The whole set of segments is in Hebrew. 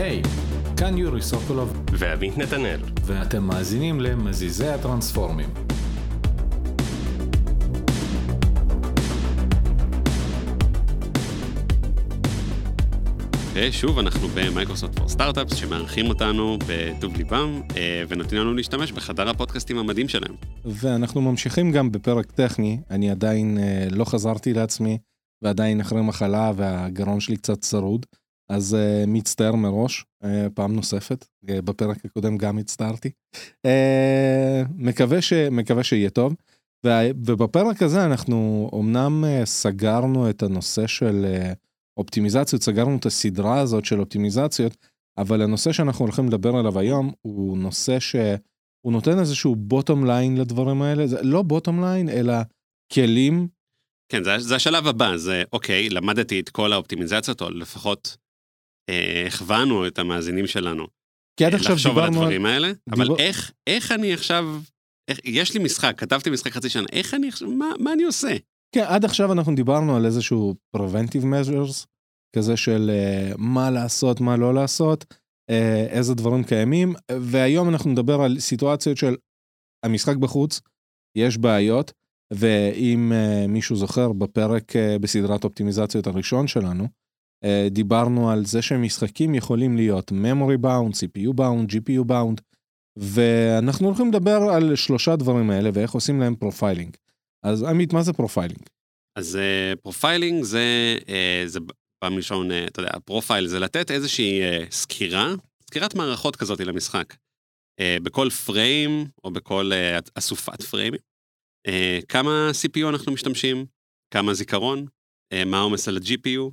היי, כאן יורי סוקולוב, ועמית נתנאל. ואתם מאזינים למזיזי הטרנספורמים. ושוב, אנחנו במייקרוסופט פור סטארט-אפס, שמארחים אותנו בטוב ליבם, אה, ונותנים לנו להשתמש בחדר הפודקאסטים המדהים שלהם. ואנחנו ממשיכים גם בפרק טכני, אני עדיין אה, לא חזרתי לעצמי, ועדיין אחרי מחלה והגרון שלי קצת צרוד, אז אה, מצטער מראש, אה, פעם נוספת, אה, בפרק הקודם גם הצטערתי. אה, מקווה, ש, מקווה שיהיה טוב. וה- ובפרק הזה אנחנו אמנם אה, סגרנו את הנושא של אה, אופטימיזציות, סגרנו את הסדרה הזאת של אופטימיזציות, אבל הנושא שאנחנו הולכים לדבר עליו היום הוא נושא שהוא נותן איזשהו bottom line לדברים האלה, זה לא bottom line אלא כלים כן, זה, זה השלב הבא, זה אוקיי, למדתי את כל האופטימיזציות, או לפחות הכוונו את המאזינים שלנו. כי עד אה, עכשיו לחשוב על דיברנו על... הדברים האלה, אבל איך, איך אני עכשיו, איך, יש לי משחק, כתבתי משחק חצי שנה, איך אני עכשיו, מה, מה אני עושה? כן, עד עכשיו אנחנו דיברנו על איזשהו preventive measures, כזה של uh, מה לעשות, מה לא לעשות, uh, איזה דברים קיימים, והיום אנחנו נדבר על סיטואציות של המשחק בחוץ, יש בעיות, ואם אה, מישהו זוכר, בפרק אה, בסדרת אופטימיזציות הראשון שלנו, דיברנו על זה שמשחקים יכולים להיות memory bound, CPU bound, GPU bound, ואנחנו הולכים לדבר על שלושה דברים האלה ואיך עושים להם profiling. אז עמית, מה זה profiling? אז אה, profiling זה, אה, זה פעם ראשון, אה, אתה יודע, ה profile זה לתת איזושהי אה, סקירה, סקירת מערכות כזאת למשחק. אה, בכל פריים, או בכל אה, אסופת פריימים. אה, כמה CPU אנחנו משתמשים, כמה זיכרון, אה, מה העומס על ה-GPU, אה,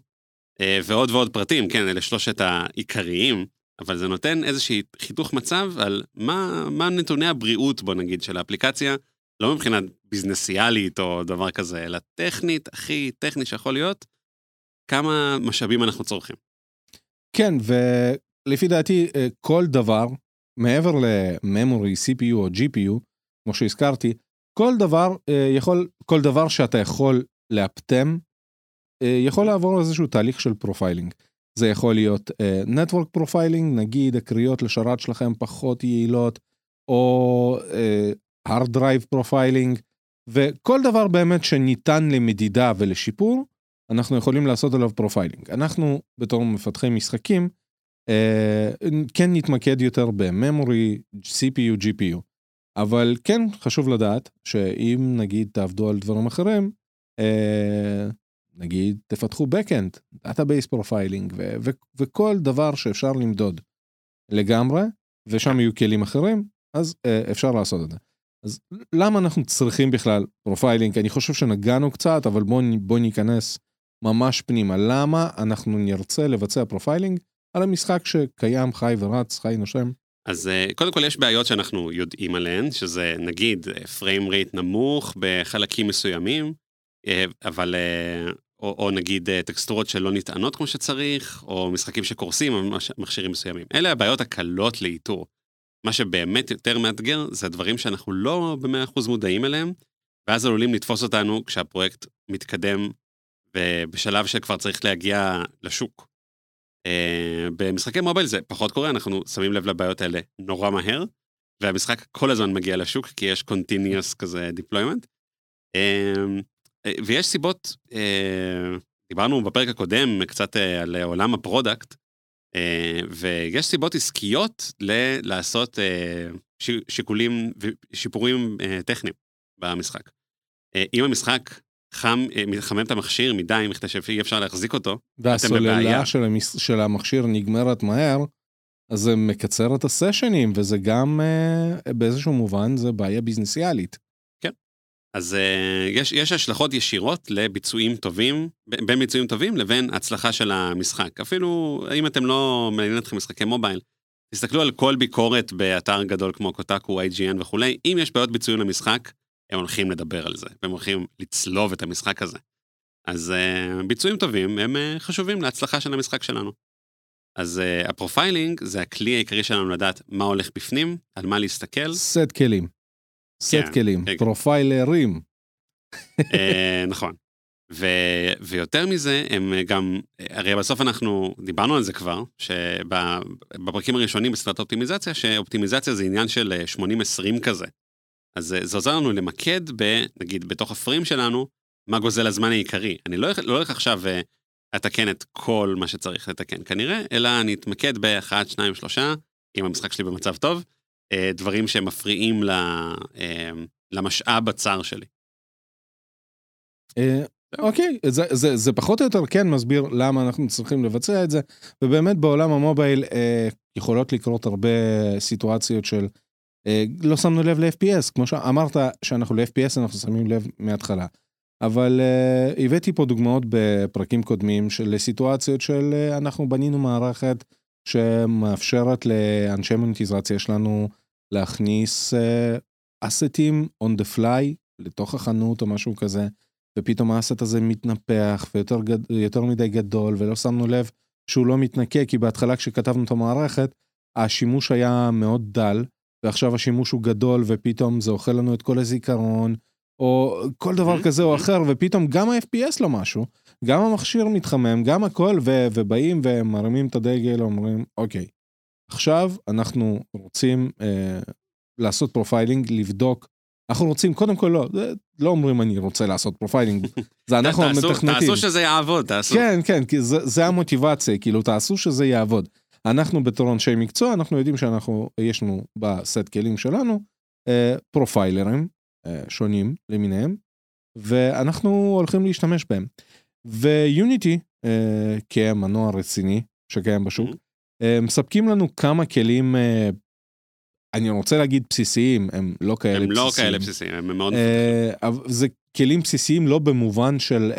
ועוד ועוד פרטים, כן, אלה שלושת העיקריים, אבל זה נותן איזושהי חיתוך מצב על מה, מה נתוני הבריאות, בוא נגיד, של האפליקציה, לא מבחינת ביזנסיאלית או דבר כזה, אלא טכנית, הכי טכני שיכול להיות, כמה משאבים אנחנו צורכים. כן, ולפי דעתי, אה, כל דבר, מעבר ל memory, CPU או GPU, כמו שהזכרתי, כל דבר אה, יכול, כל דבר שאתה יכול לאפטם, אה, יכול לעבור איזשהו תהליך של profiling. זה יכול להיות אה, Network Profiling, נגיד הקריאות לשרת שלכם פחות יעילות, או אה, Hard Drive Profiling, וכל דבר באמת שניתן למדידה ולשיפור, אנחנו יכולים לעשות עליו profiling. אנחנו בתור מפתחי משחקים, אה, כן נתמקד יותר ב memory, CPU, GPU. אבל כן חשוב לדעת שאם נגיד תעבדו על דברים אחרים, אה, נגיד תפתחו backend, Database Profiling ו- ו- וכל דבר שאפשר למדוד לגמרי, ושם יהיו כלים אחרים, אז אה, אפשר לעשות את זה. אז למה אנחנו צריכים בכלל profiling? אני חושב שנגענו קצת, אבל בואו בוא ניכנס ממש פנימה. למה אנחנו נרצה לבצע profiling על המשחק שקיים, חי ורץ, חי נושם? אז אה, קודם כל יש בעיות שאנחנו יודעים עליהן, שזה נגיד frame rate נמוך בחלקים מסוימים, אה, אבל, אה, או, או נגיד אה, טקסטורות שלא נטענות כמו שצריך, או משחקים שקורסים מש- מכשירים מסוימים. אלה הבעיות הקלות לאיתור. מה שבאמת יותר מאתגר זה הדברים שאנחנו לא במאה אחוז מודעים אליהם, ואז עלולים לתפוס אותנו כשהפרויקט מתקדם ובשלב שכבר צריך להגיע לשוק. אה, במשחקי mobile זה פחות קורה, אנחנו שמים לב לבעיות האלה נורא מהר, והמשחק כל הזמן מגיע לשוק, כי יש continuous כזה deployment. אה, ויש סיבות, אה, דיברנו בפרק הקודם קצת אה, על עולם ה product, ויש סיבות עסקיות ל- לעשות שיקולים ושיפורים טכניים במשחק. אם המשחק חם, אה, מחמם את המכשיר מדי, מכדי שאי אפשר להחזיק אותו, והסוללה בבעיה. של, המס... של המכשיר נגמרת מהר, אז זה מקצר את הסשנים, וזה גם אה, באיזשהו מובן זה בעיה ביזנסיאלית. אז uh, יש, יש השלכות ישירות לביצועים טובים, בין ביצועים טובים לבין הצלחה של המשחק. אפילו אם אתם לא מעניין אתכם משחקי מובייל, תסתכלו על כל ביקורת באתר גדול כמו Kotaku, IGN וכולי, אם יש בעיות ביצועים למשחק, הם הולכים לדבר על זה, והם הולכים לצלוב את המשחק הזה. אז אה, ביצועים טובים הם אה, חשובים להצלחה של המשחק שלנו. אז אה, ה profiling זה הכלי העיקרי שלנו לדעת מה הולך בפנים, על מה להסתכל. סט כלים. סט כן, כלים. כן. פרופיילרים. אה, נכון. ו, ויותר מזה, הם גם, הרי בסוף אנחנו, דיברנו על זה כבר, שבפרקים הראשונים בסדרת אופטימיזציה, שאופטימיזציה זה עניין של 80-20 כזה. אז זה עוזר לנו למקד, ב, נגיד, בתוך הפרים שלנו, מה גוזל הזמן העיקרי. אני לא, לא הולך עכשיו אתקן את כל מה שצריך לתקן כנראה, אלא אני אתמקד באחד, שניים, שלושה, אם המשחק שלי במצב טוב, דברים שמפריעים למשאב הצר שלי. אוקיי, זה, זה, זה פחות או יותר כן מסביר למה אנחנו צריכים לבצע את זה, ובאמת בעולם המובייל אה, יכולות לקרות הרבה סיטואציות של אה, לא שמנו לב ל-FPS, כמו שאמרת שאנחנו ל-FPS אנחנו שמים לב מההתחלה. אבל אה, הבאתי פה דוגמאות בפרקים קודמים של סיטואציות של אה, אנחנו בנינו מערכת שמאפשרת לאנשי מוניטיזציה שלנו להכניס אה, אסטים on the fly לתוך החנות או משהו כזה. ופתאום האסט הזה מתנפח ויותר גד... יותר מדי גדול ולא שמנו לב שהוא לא מתנקה כי בהתחלה כשכתבנו את המערכת השימוש היה מאוד דל ועכשיו השימוש הוא גדול ופתאום זה אוכל לנו את כל הזיכרון או כל דבר כזה או אחר ופתאום גם ה-FPS לא משהו גם המכשיר מתחמם גם הכל ו... ובאים ומרימים את הדגל אומרים אוקיי עכשיו אנחנו רוצים אה, לעשות profiling לבדוק אנחנו רוצים קודם כל לא לא אומרים אני רוצה לעשות profiling זה אנחנו המתכנתים. תעשו שזה יעבוד תעשו. כן כן כי זה, זה המוטיבציה כאילו תעשו שזה יעבוד. אנחנו בתור אנשי מקצוע אנחנו יודעים שאנחנו יש לנו בסט כלים שלנו אה, profilerים שונים למיניהם ואנחנו הולכים להשתמש בהם. ו Unity אה, כמנוע רציני שקיים בשוק mm-hmm. מספקים לנו כמה כלים אני רוצה להגיד בסיסיים, הם לא כאלה הם בסיסיים. הם לא כאלה בסיסיים, הם מאוד... זה כלים בסיסיים לא במובן של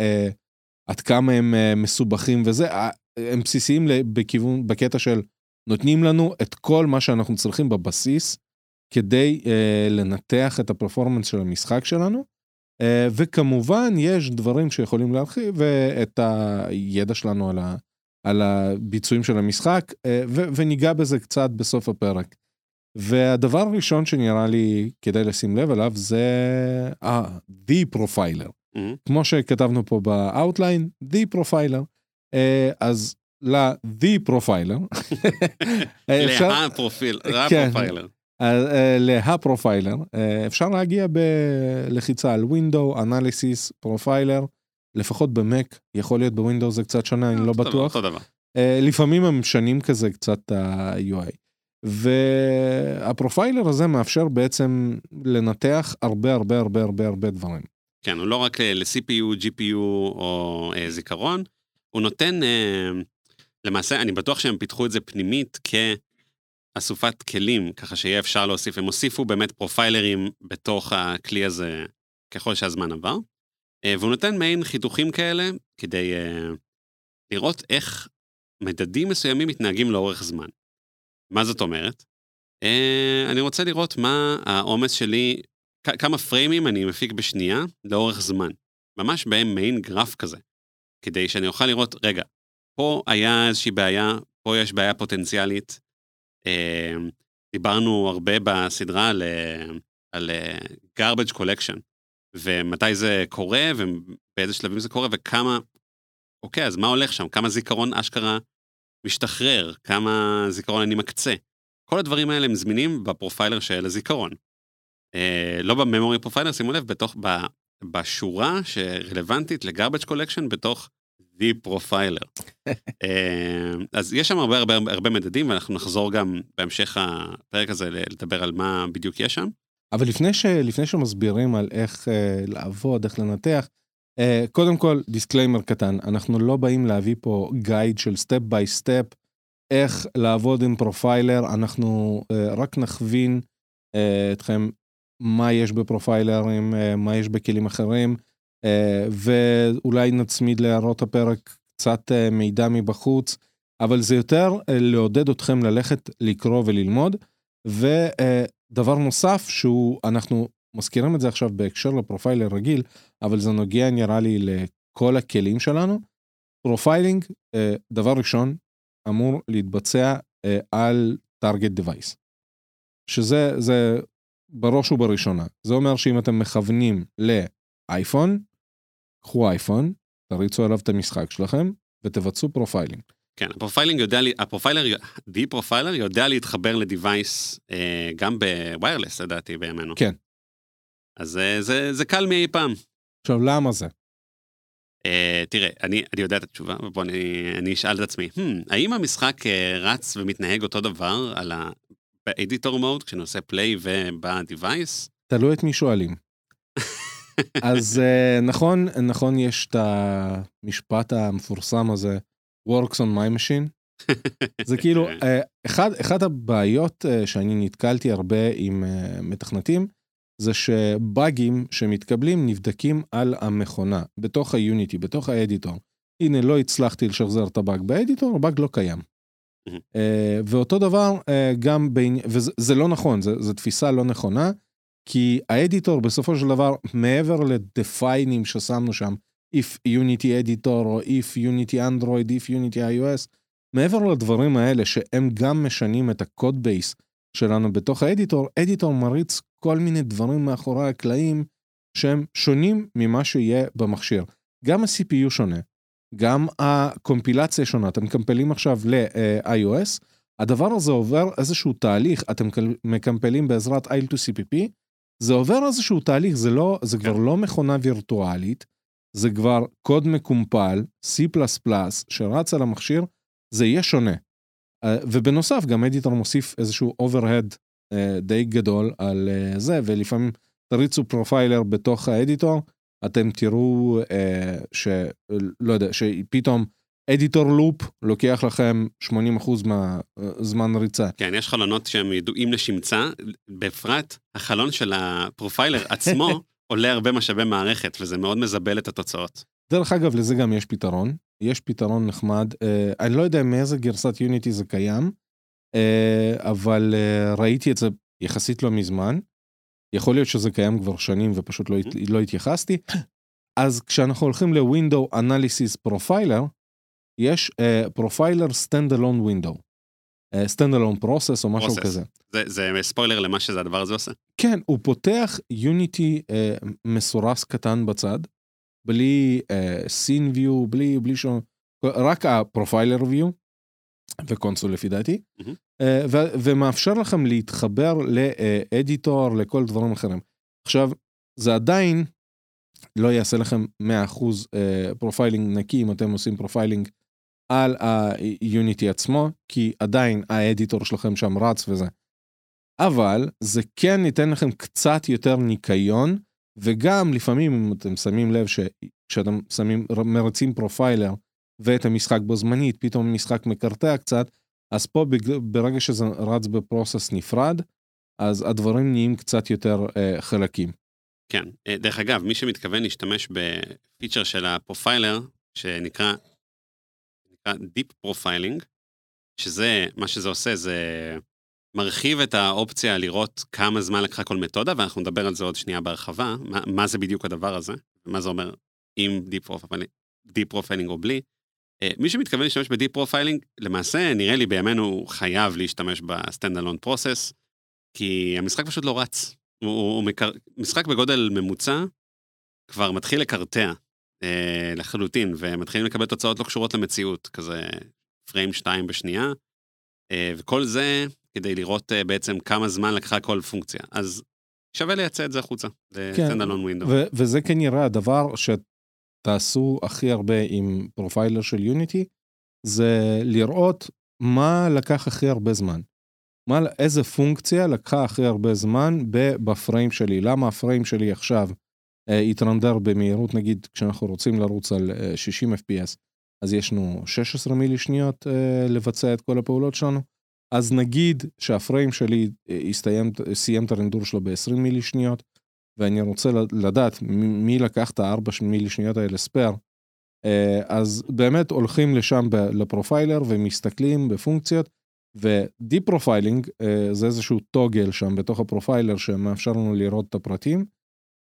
עד כמה הם מסובכים וזה, הם בסיסיים בכיוון, בקטע של נותנים לנו את כל מה שאנחנו צריכים בבסיס כדי uh, לנתח את הפרפורמנס של המשחק שלנו. Uh, וכמובן יש דברים שיכולים להרחיב uh, את הידע שלנו על, ה, על הביצועים של המשחק uh, ו, וניגע בזה קצת בסוף הפרק. והדבר הראשון שנראה לי כדאי לשים לב אליו זה ה- The Profiler. Mm-hmm. כמו שכתבנו פה ב outline, The Profiler. Uh, אז ל-The Profiler. לה profile, ה profiler. להפרופיילר, אפשר להגיע בלחיצה על Window, Analysis, Profiler, לפחות במק, יכול להיות בווינדו זה קצת שונה, אני לא בטוח. לפעמים הם משנים כזה קצת ה-UI. והפרופיילר הזה מאפשר בעצם לנתח הרבה הרבה הרבה הרבה הרבה דברים. כן, הוא לא רק ל-CPU, GPU או אה, זיכרון, הוא נותן, אה, למעשה, אני בטוח שהם פיתחו את זה פנימית כאסופת כלים, ככה שיהיה אפשר להוסיף, הם הוסיפו באמת פרופיילרים בתוך הכלי הזה ככל שהזמן עבר, אה, והוא נותן מעין חיתוכים כאלה כדי אה, לראות איך מדדים מסוימים מתנהגים לאורך זמן. מה זאת אומרת? Uh, אני רוצה לראות מה העומס שלי, כמה פריימים אני מפיק בשנייה לאורך זמן. ממש בהם מיין גרף כזה. כדי שאני אוכל לראות, רגע, פה היה איזושהי בעיה, פה יש בעיה פוטנציאלית. Uh, דיברנו הרבה בסדרה על, על uh, garbage collection, ומתי זה קורה, ובאיזה שלבים זה קורה, וכמה, אוקיי, אז מה הולך שם? כמה זיכרון אשכרה משתחרר, כמה זיכרון אני מקצה. כל הדברים האלה הם זמינים ב profiler של הזיכרון. אה, לא ב memory profiler, שימו לב, בתוך, ב, בשורה שרלוונטית ל garbage collection בתוך The Profiler. אה, אז יש שם הרבה הרבה הרבה מדדים, ואנחנו נחזור גם בהמשך הפרק הזה לדבר על מה בדיוק יש שם. אבל לפני, ש, לפני שמסבירים על איך אה, לעבוד, איך לנתח, Uh, קודם כל, disclaimer קטן, אנחנו לא באים להביא פה guide של step by step, איך לעבוד עם profiler, אנחנו uh, רק נכוון uh, אתכם מה יש בפרופיילרים, uh, מה יש בכלים אחרים, ואולי נצמיד להערות הפרק קצת uh, מידע מבחוץ, אבל זה יותר uh, לעודד אתכם ללכת לקרוא וללמוד, ודבר uh, נוסף שהוא, אנחנו מזכירים את זה עכשיו בהקשר ל profiler רגיל, אבל זה נוגע נראה לי לכל הכלים שלנו. profiling, אה, דבר ראשון, אמור להתבצע אה, על target device. שזה זה בראש ובראשונה. זה אומר שאם אתם מכוונים לאייפון, קחו אייפון, תריצו עליו את המשחק שלכם ותבצעו profiling. כן, ה profiling יודע, ה profiler, the profiler יודע להתחבר ל device אה, גם ב wireless לדעתי בימינו. כן. אז אה, זה, זה קל מאי פעם. עכשיו למה זה? אה, תראה, אני, אני יודע את התשובה, ובוא אני, אני אשאל את עצמי, hmm, האם המשחק אה, רץ ומתנהג אותו דבר על ה... באדיטור מוד, כשאני עושה פליי ובדיווייס? תלוי את מי שואלים. אז אה, נכון, נכון יש את המשפט המפורסם הזה, works on my machine. זה כאילו. אה, אחד, אחד הבעיות אה, שאני נתקלתי הרבה עם מתכנתים, זה שבאגים שמתקבלים נבדקים על המכונה, בתוך ה Unity, בתוך ה editor. הנה, לא הצלחתי לשחזר את הבאג ב editor, הבאג לא קיים. ואותו דבר גם בעניין, וזה זה לא נכון, זו תפיסה לא נכונה, כי ה editor בסופו של דבר, מעבר ל defineים ששמנו שם, if unity editor או if unity android, if unity iOS, מעבר לדברים האלה שהם גם משנים את ה code base שלנו בתוך האדיטור, אדיטור מריץ כל מיני דברים מאחורי הקלעים שהם שונים ממה שיהיה במכשיר. גם ה-CPU שונה, גם הקומפילציה שונה, אתם מקמפלים עכשיו ל-iOS, הדבר הזה עובר איזשהו תהליך, אתם מקמפלים בעזרת IL2CPP, זה עובר איזשהו תהליך, זה, לא, זה כבר לא מכונה וירטואלית, זה כבר קוד מקומפל, C++, שרץ על המכשיר, זה יהיה שונה. אה, ובנוסף, גם editor מוסיף איזשהו overhead אה, די גדול על אה, זה, ולפעמים תריצו profiler בתוך ה editor, אתם תראו אה, ש... לא יודע, שפתאום editor loop לוקח לכם 80% מהזמן ריצה. כן, יש חלונות שהם ידועים לשמצה, בפרט החלון של ה profiler עצמו עולה הרבה משאבי מערכת, וזה מאוד מזבל את התוצאות. דרך אגב, לזה גם יש פתרון. יש פתרון נחמד. אה, אני לא יודע מאיזה גרסת Unity זה קיים, אה, אבל אה, ראיתי את זה יחסית לא מזמן. יכול להיות שזה קיים כבר שנים ופשוט לא, הת- לא התייחסתי. אז כשאנחנו הולכים ל-Window Analysis Profiler, יש profiler Standalone Window. אה, Standalone Process או משהו Process. כזה. זה, זה ספוילר למה שזה הדבר הזה עושה. כן, הוא פותח Unity אה, מסורס קטן בצד, בלי scene view, בלי, בלי שום, רק ה profiler view, ו console לפי דעתי, מהמם. אה, ו- ומאפשר לכם להתחבר ל editor, לכל דברים אחרים. עכשיו, זה עדיין לא יעשה לכם 100% אה, profiling נקי אם אתם עושים profiling על ה Unity עצמו, כי עדיין ה editor שלכם שם רץ וזה. אבל זה כן ייתן לכם קצת יותר ניקיון, וגם לפעמים אם אתם שמים לב שכשאתם שמים, מריצים profiler ואת המשחק בו זמנית, פתאום המשחק מקרטע קצת, אז פה ברגע שזה רץ ב process נפרד, אז הדברים נהיים קצת יותר אה, חלקים. כן. אה, דרך אגב, מי שמתכוון להשתמש ב feature של ה profiler, שנקרא נקרא Deep Profiling, שזה, מה שזה עושה זה מרחיב את האופציה לראות כמה זמן לקחה כל מתודה, ואנחנו נדבר על זה עוד שנייה בהרחבה, מה, מה זה בדיוק הדבר הזה, מה זה אומר עם Deep Profiling, Deep Profiling או בלי. אה, מי שמתכוון להשתמש ב-Deep Profiling, למעשה נראה לי בימינו חייב להשתמש ב-Standalone Process, כי המשחק פשוט לא רץ. הוא, הוא, הוא מקר... משחק בגודל ממוצע כבר מתחיל לקרטע אה, לחלוטין, ומתחילים לקבל תוצאות לא קשורות למציאות, כזה frame 2 בשנייה, אה, וכל זה כדי לראות אה, בעצם כמה זמן לקחה כל פונקציה. אז שווה לייצא את זה החוצה, ל standalone window. ו- וזה כנראה הדבר שתעשו הכי הרבה עם profiler של Unity, זה לראות מה לקח הכי הרבה זמן. מה, איזה פונקציה לקחה הכי הרבה זמן ב frame שלי, למה ה frame שלי עכשיו יתרנדר במהירות, נגיד כשאנחנו רוצים לרוץ על אה, 60 FPS, אז יש לנו 16 מילי שניות אה, לבצע את כל הפעולות שלנו. אז נגיד שה frame שלי אה, הסתיים, סיים את הרנדור שלו ב-20 מילי שניות, ואני רוצה לדעת מי לקח את הארבע מילי שניות האלה spare, אה, אז באמת הולכים לשם ל profiler ומסתכלים בפונקציות, ו deep profiling אה, זה איזשהו toggle שם בתוך ה profiler שמאפשר לנו לראות את הפרטים.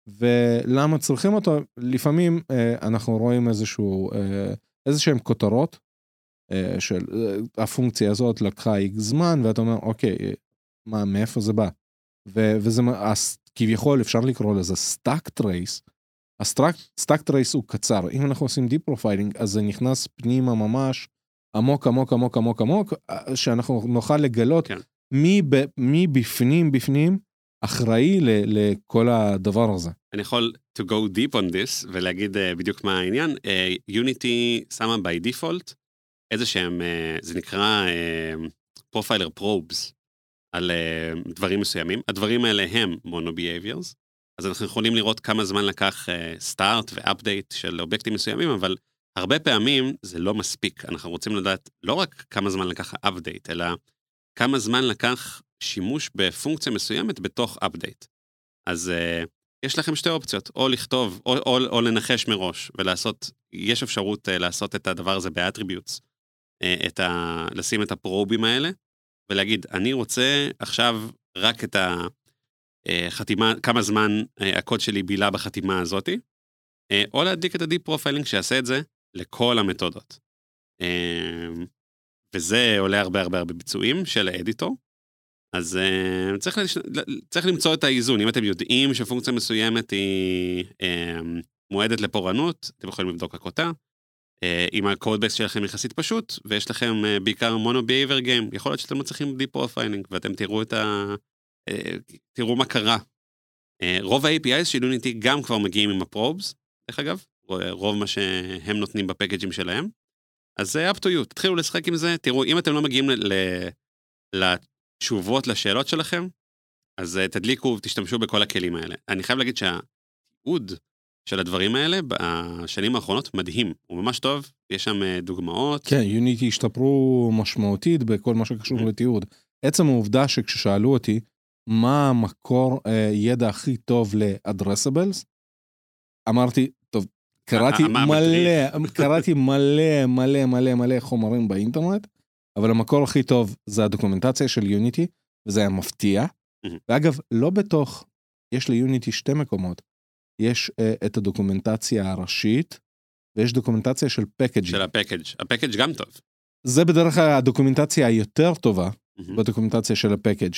ולמה צריכים אותו? לפעמים אה, אנחנו רואים איזשהו, אה, איזה שהם כותרות אה, של הפונקציה הזאת לקחה איקס זמן, ואתה אומר, אוקיי, מה, מאיפה זה בא? ו- וזה, אז כביכול אפשר לקרוא לזה stack trace, ה stack trace הוא קצר, אם אנחנו עושים deep profiling אז זה נכנס פנימה ממש עמוק עמוק עמוק עמוק עמוק, שאנחנו נוכל לגלות כן. מי, ב, מי בפנים בפנים אחראי ל, לכל הדבר הזה. אני יכול to go deep on this ולהגיד אה, בדיוק מה העניין. יוניטי אה, שמה by default איזה שהם, אה, זה נקרא profiler probes על דברים מסוימים. הדברים האלה הם mono behaviors, אז אנחנו יכולים לראות כמה זמן לקח start ו update של אובייקטים מסוימים, אבל הרבה פעמים זה לא מספיק. אנחנו רוצים לדעת לא רק כמה זמן לקח update, אלא כמה זמן לקח שימוש בפונקציה מסוימת בתוך update. אז אה, יש לכם שתי אופציות, או לכתוב, או, או, או לנחש מראש, ולעשות, יש אפשרות אה, לעשות את הדבר הזה ב attributes, אה, את ה, לשים את הפרובים האלה, ולהגיד, אני רוצה עכשיו רק את החתימה, כמה זמן הקוד שלי בילה בחתימה הזאתי, או להדליק את ה deep profiling שיעשה את זה לכל המתודות. וזה עולה הרבה הרבה הרבה ביצועים של ה editor. אז אה, צריך, לש... צריך למצוא את האיזון, אם אתם יודעים שפונקציה מסוימת היא אה, מועדת לפורענות, אתם יכולים לבדוק רק אותה. אה, אם ה codebase שלכם יחסית פשוט, ויש לכם אה, בעיקר MonoBehaviour game, יכול להיות שאתם לא צריכים deep profiling, ואתם תראו את ה... אה, תראו מה קרה. אה, רוב ה-APIs של יוניטי גם כבר מגיעים עם ה probes, דרך אגב, רוב מה שהם נותנים בפקאג'ים שלהם. אז זה up to you, תתחילו לשחק עם זה, תראו, אם אתם לא מגיעים לתשובות לשאלות שלכם, אז uh, תדליקו ותשתמשו בכל הכלים האלה. אני חייב להגיד שהתיעוד של הדברים האלה בשנים האחרונות מדהים, הוא ממש טוב, יש שם uh, דוגמאות. כן, יוניטי השתפרו משמעותית בכל מה שקשור Mm-hmm. לתיעוד. עצם העובדה שכששאלו אותי מה המקור uh, ידע הכי טוב ל-addressables, אמרתי, טוב, קראתי מלא, קראתי מלא מלא מלא מלא חומרים באינטרנט, אבל המקור הכי טוב זה הדוקומנטציה של יוניטי, וזה היה מפתיע. ואגב, לא בתוך, יש ליוניטי שתי מקומות. יש uh, את הדוקומנטציה הראשית, ויש דוקומנטציה של פקאג'ים. של הפקאג', הפקאג' גם טוב. זה בדרך כלל הדוקומנטציה היותר טובה מהמם. בדוקומנטציה של הפקאג'.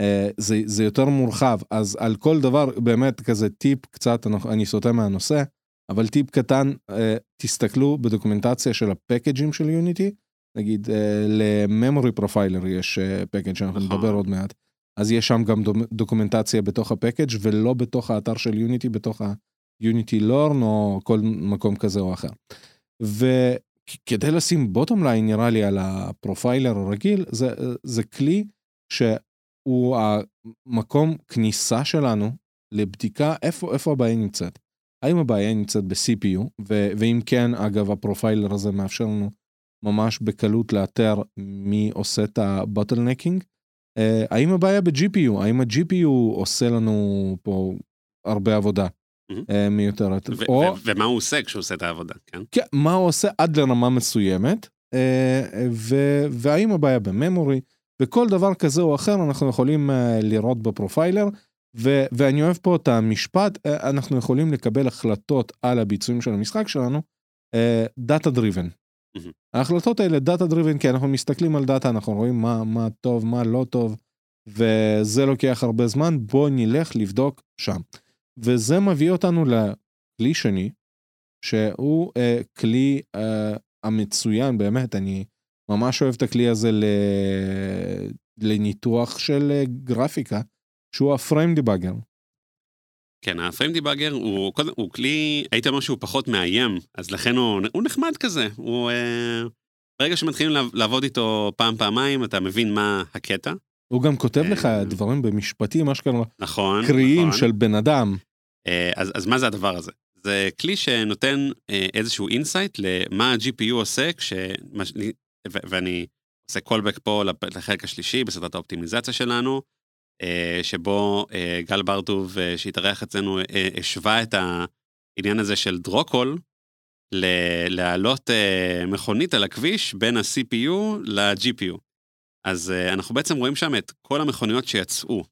Uh, זה, זה יותר מורחב, אז על כל דבר באמת כזה טיפ קצת, אני- אני סוטה מהנושא, אבל טיפ קטן, אה, תסתכלו בדוקומנטציה של הפקאג'ים של יוניטי, נגיד אה, ל memory profiler יש package שאנחנו נכון. נדבר עוד מעט, אז יש שם גם דוק- דוקומנטציה בתוך ה package ולא בתוך האתר של יוניטי, בתוך ה-Unity Learn או כל מקום כזה או אחר. וכדי לשים bottom line נראה לי על ה profiler הרגיל, זה, זה כלי שהוא המקום כניסה שלנו לבדיקה איפה, איפה הבעיה נמצאת. האם הבעיה נמצאת ב-CPU, ו- ואם כן, אגב, ה profiler הזה מאפשר לנו ממש בקלות לאתר מי עושה את ה bottlenecking. אה, האם הבעיה ב-GPU? האם ה-GPU עושה לנו פה הרבה עבודה מהמם. אה, מיותרת? ו- או ו- ומה הוא עושה כשהוא עושה את העבודה, כן? כן, מה הוא עושה עד לרמה מסוימת, אה, ו- והאם הבעיה ב memory, וכל דבר כזה או אחר אנחנו יכולים אה, לראות ב profiler, ו- ואני אוהב פה את המשפט, אה, אנחנו יכולים לקבל החלטות על הביצועים של המשחק שלנו, data driven. ההחלטות האלה data driven כי אנחנו מסתכלים על דאטה, אנחנו רואים מה, מה טוב, מה לא טוב, וזה לוקח הרבה זמן, בוא נלך לבדוק שם. וזה מביא אותנו לכלי שני, שהוא אה, כלי אה, המצוין באמת, אני ממש אוהב את הכלי הזה ל... לניתוח של אה, גרפיקה, שהוא הפריים דיבאגר. כן, הפריים דיבאגר הוא, קודם- הוא כלי, הייתי אומר שהוא פחות מאיים, אז לכן הוא, הוא נחמד כזה. הוא... אה, ברגע שמתחילים לעב- לעבוד איתו פעם, פעמיים, אתה מבין מה הקטע. הוא גם כותב לך אה. דברים במשפטים, אשכרה נכון. קריאים נכון. של בן אדם. אה, אז, אז מה זה הדבר הזה? זה כלי שנותן אה, איזשהו insight למה ה-GPU עושה כש... מה ש- ו- ואני עושה callback פה לחלק השלישי בסדרת האופטימיזציה שלנו, שבו אה, גל ברטוב אה, שהתארח אצלנו אה, השווה את העניין הזה של draw call להעלות אה, מכונית על הכביש בין ה-CPU ל-GPU. אז אה, אנחנו בעצם רואים שם את כל המכוניות שיצאו.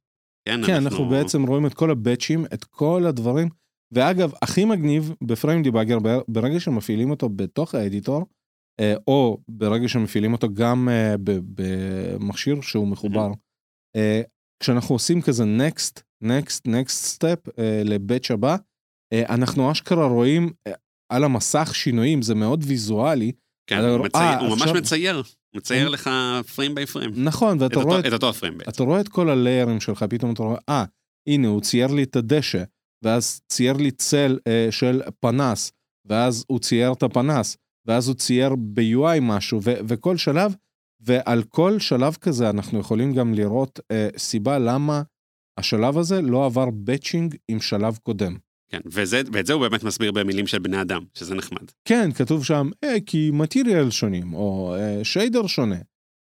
כן, כן, אנחנו בעצם רואים את כל הבאצ'ים, את כל הדברים. ואגב, הכי מגניב בפריים דיבאגר, ברגע שמפעילים אותו בתוך האדיטור, אה, או ברגע שמפעילים אותו גם אה, במכשיר שהוא מחובר, אה, כשאנחנו עושים כזה next, next, next step אה, לבאץ' הבא, אה, אנחנו אשכרה רואים אה, על המסך שינויים, זה מאוד ויזואלי. כן, אתה- הוא מצייר- אה, הוא ממש עכשיו- מצייר, מצייר הוא- לך פריים ביי פריים. נכון, את ואתה רואה את את אותו הפריים בעצם. אתה רואה את כל הליירים שלך, פתאום אתה רואה, אה, הנה, הוא צייר לי את הדשא, ואז צייר לי צל אה, של פנס, ואז הוא צייר את הפנס, ואז הוא צייר ב-UI משהו, ו- וכל שלב, ועל כל שלב כזה אנחנו יכולים גם לראות אה, סיבה למה השלב הזה לא עבר בצ'ינג עם שלב קודם. כן, וזה, ואת זה הוא באמת מסביר במילים של בני אדם, שזה נחמד. כן, כתוב שם, אה, כי מטריאל שונים, או אה, שיידר שונה,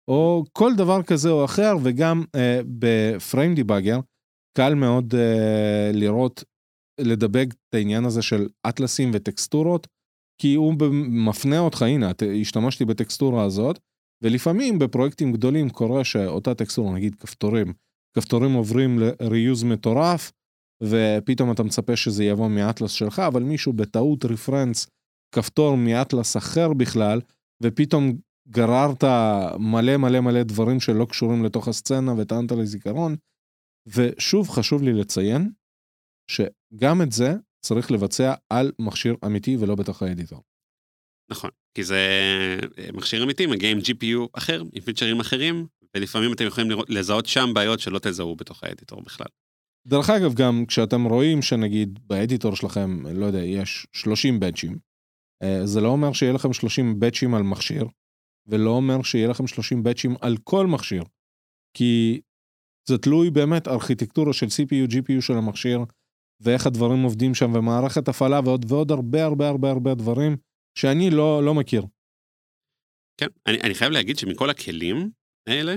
או כל דבר כזה או אחר, וגם אה, בפריים דיבאגר, קל מאוד אה, לראות, לדבק את העניין הזה של אטלסים וטקסטורות, כי הוא מפנה אותך, הנה, השתמשתי בטקסטורה הזאת, ולפעמים בפרויקטים גדולים קורה שאותה טקסטורה, נגיד כפתורים, כפתורים עוברים ל-reuse מטורף, ופתאום אתה מצפה שזה יבוא מאטלס שלך, אבל מישהו בטעות רפרנס כפתור מאטלס אחר בכלל, ופתאום גררת מלא מלא מלא דברים שלא קשורים לתוך הסצנה וטענת לזיכרון. ושוב חשוב לי לציין שגם את זה צריך לבצע על מכשיר אמיתי ולא בתוך האדיטור. נכון, כי זה אה, מכשיר אמיתי, מגיע עם GPU אחר, עם פיצ'רים אחרים, ולפעמים אתם יכולים לראות, לזהות שם בעיות שלא תזהו בתוך האדיטור בכלל. דרך אגב, גם כשאתם רואים שנגיד באדיטור שלכם, לא יודע, יש 30 באצ'ים, אה, זה לא אומר שיהיה לכם 30 באצ'ים על מכשיר, ולא אומר שיהיה לכם 30 באצ'ים על כל מכשיר, כי זה תלוי באמת ארכיטקטורה של CPU, GPU של המכשיר, ואיך הדברים עובדים שם, ומערכת הפעלה ועוד ועוד הרבה הרבה הרבה הרבה דברים שאני לא, לא מכיר. כן, אני, אני חייב להגיד שמכל הכלים האלה,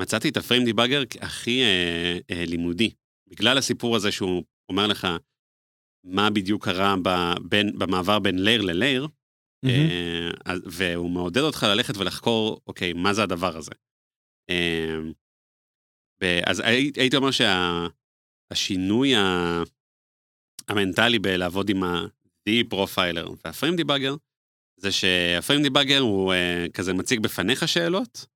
מצאתי את ה frame debugger הכי אה, אה, לימודי. בגלל הסיפור הזה שהוא אומר לך מה בדיוק קרה ב, בין, במעבר בין layer ל layer, אה, אז- והוא מעודד אותך ללכת ולחקור, אוקיי, מה זה הדבר הזה. אה, אז הי- הייתי אומר שהשינוי המנטלי בלעבוד עם ה-deep profiler וה frame debugger, זה שה frame debugger הוא אה, כזה מציג בפניך שאלות,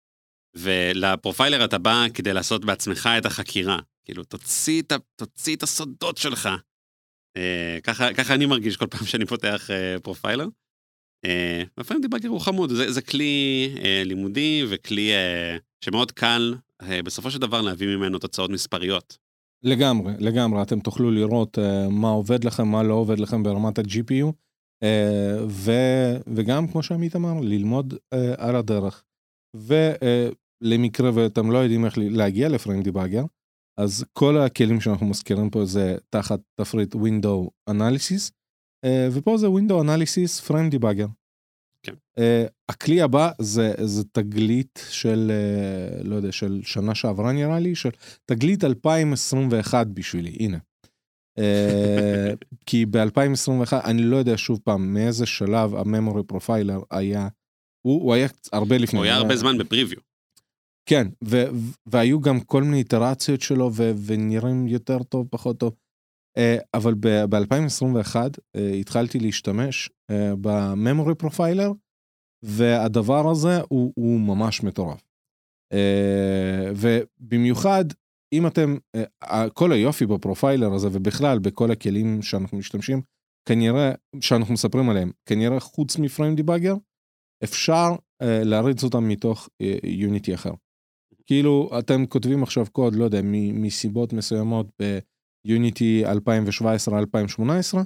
ול profiler אתה בא כדי לעשות בעצמך את החקירה. כאילו, תוציא את, תוציא את הסודות שלך. אה, ככה, ככה אני מרגיש כל פעם שאני פותח אה, profiler. אה, וה frame debugger הוא חמוד, זה, זה כלי אה, לימודי וכלי אה, שמאוד קל אה, בסופו של דבר להביא ממנו תוצאות מספריות. לגמרי, לגמרי, אתם תוכלו לראות אה, מה עובד לכם, מה לא עובד לכם ברמת ה-GPU, אה, וגם, כמו שעמית אמר, ללמוד uh, על הדרך. ולמקרה uh, ואתם לא יודעים איך להגיע לפריים דיבאגר, אז כל הכלים שאנחנו מזכירים פה זה תחת תפריט Window Analysis, uh, ופה זה Window Analysis Frame Debugger. כן. Uh, הכלי הבא זה, זה תגלית של, uh, לא יודע, של שנה שעברה נראה לי, של תגלית 2021 בשבילי, הנה. אה, כי ב-2021, אני לא יודע שוב פעם מאיזה שלב ה memory profiler היה, הוא, הוא היה הרבה לפני. הוא היה הרבה זמן ב preview. כן, ו- והיו גם כל מיני איטרציות שלו ו- ונראים יותר טוב, פחות טוב. אה, אבל ב-2021 התחלתי להשתמש אה, ב memory profiler, והדבר הזה הוא, הוא ממש מטורף. אה, ובמיוחד, אם אתם, אה, כל היופי ב profiler הזה, ובכלל בכל הכלים שאנחנו משתמשים, כנראה, שאנחנו מספרים עליהם, כנראה חוץ מ frame debugger, אפשר אה, להריץ אותם מתוך Unity אחר. כאילו, אתם כותבים עכשיו קוד, לא יודע, מסיבות מסוימות ב Unity 2017-2018,